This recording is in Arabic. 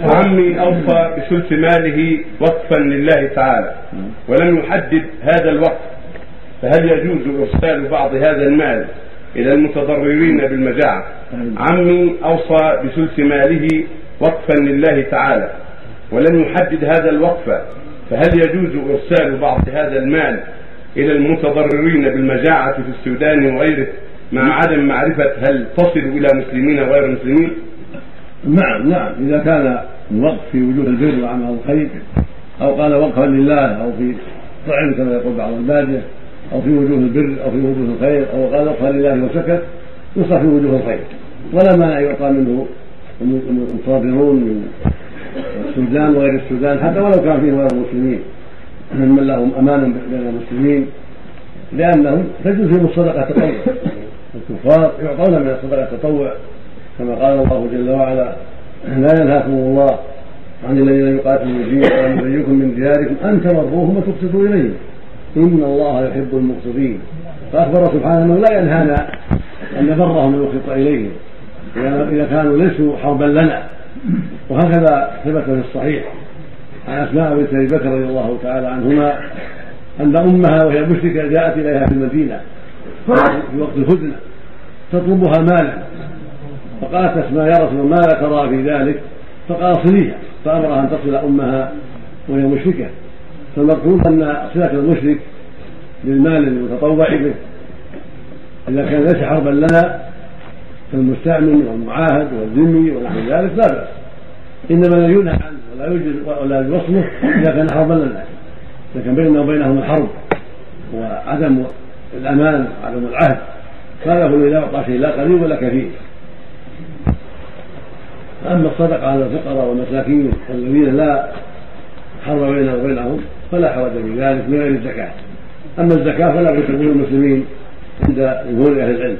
عمي أوصى بثلث ماله وقفا لله تعالى ولم يحدد هذا الوقف فهل يجوز إرسال بعض هذا المال إلى المتضررين بالمجاعة عمي أوصى بثلث ماله وقفا لله تعالى ولم يحدد هذا الوقف فهل يجوز إرسال بعض هذا المال إلى المتضررين بالمجاعة في السودان وغيره مع عدم معرفة هل تصل إلى مسلمين وغير مسلمين؟ نعم نعم. إذا كان الوقف في وجوه البر وأعمال الخير أو قال وقفا لله أو في طعم كما يقول بعض البادية أو في وجوه البر أو في وجوه الخير أو قال وقفا لله وسكت يصح في وجوه الخير. ولا مانع يعطى منه المتضررون من السودان وغير السودان حتى ولو كان فيه غير المسلمين ممن لهم امانا بين المسلمين لأنهم تجوز فيهم الصدقة تطوع الكفار يعطون من الصدقة التطوع. كما قال الله جل وعلا لا ينهاكم الله عن الذين يقاتلون الدين ولم يخرجوكم من دياركم ان تبروهم وتقسطوا إليهم. إن الله يحب المقسطين. فأخبر سبحانه أنه لا ينهانا أن نبرهم ونقسط إليهم إذا كانوا ليسوا حربا لنا. وهكذا ثبت في الصحيح عن أسماء بنت أبي بكر رضي الله تعالى عنهما أن أمها وهي مشركة جاءت إليها في المدينة في وقت الهدنة تطلبها مالا. فقالت اسماء يا رسول الله ترى في ذلك؟ فقال صليها فأمرها أن تصل أمها وهي مشركة. فالمقصود أن صلة المشرك للمال المتطوع به. إذا كان ليس حربا لنا كالمستأمن والمعاهد والذمي ونحو ذلك لا بأس. إنما لا ينهى عنه ولا يوجد ولا يوصله إذا كان حربا لنا. إذا كان بيننا وبينهم الحرب وعدم الأمان وعدم العهد فله إذا أعطى شيء لا قليل ولا كثير. أما الصدقة على الفقراء والمساكين الذين لا حرب بيننا وبينهم فلا حرج في ذلك من غير الزكاة. أما الزكاة فلا بد تكون المسلمين عند جمهور أهل العلم.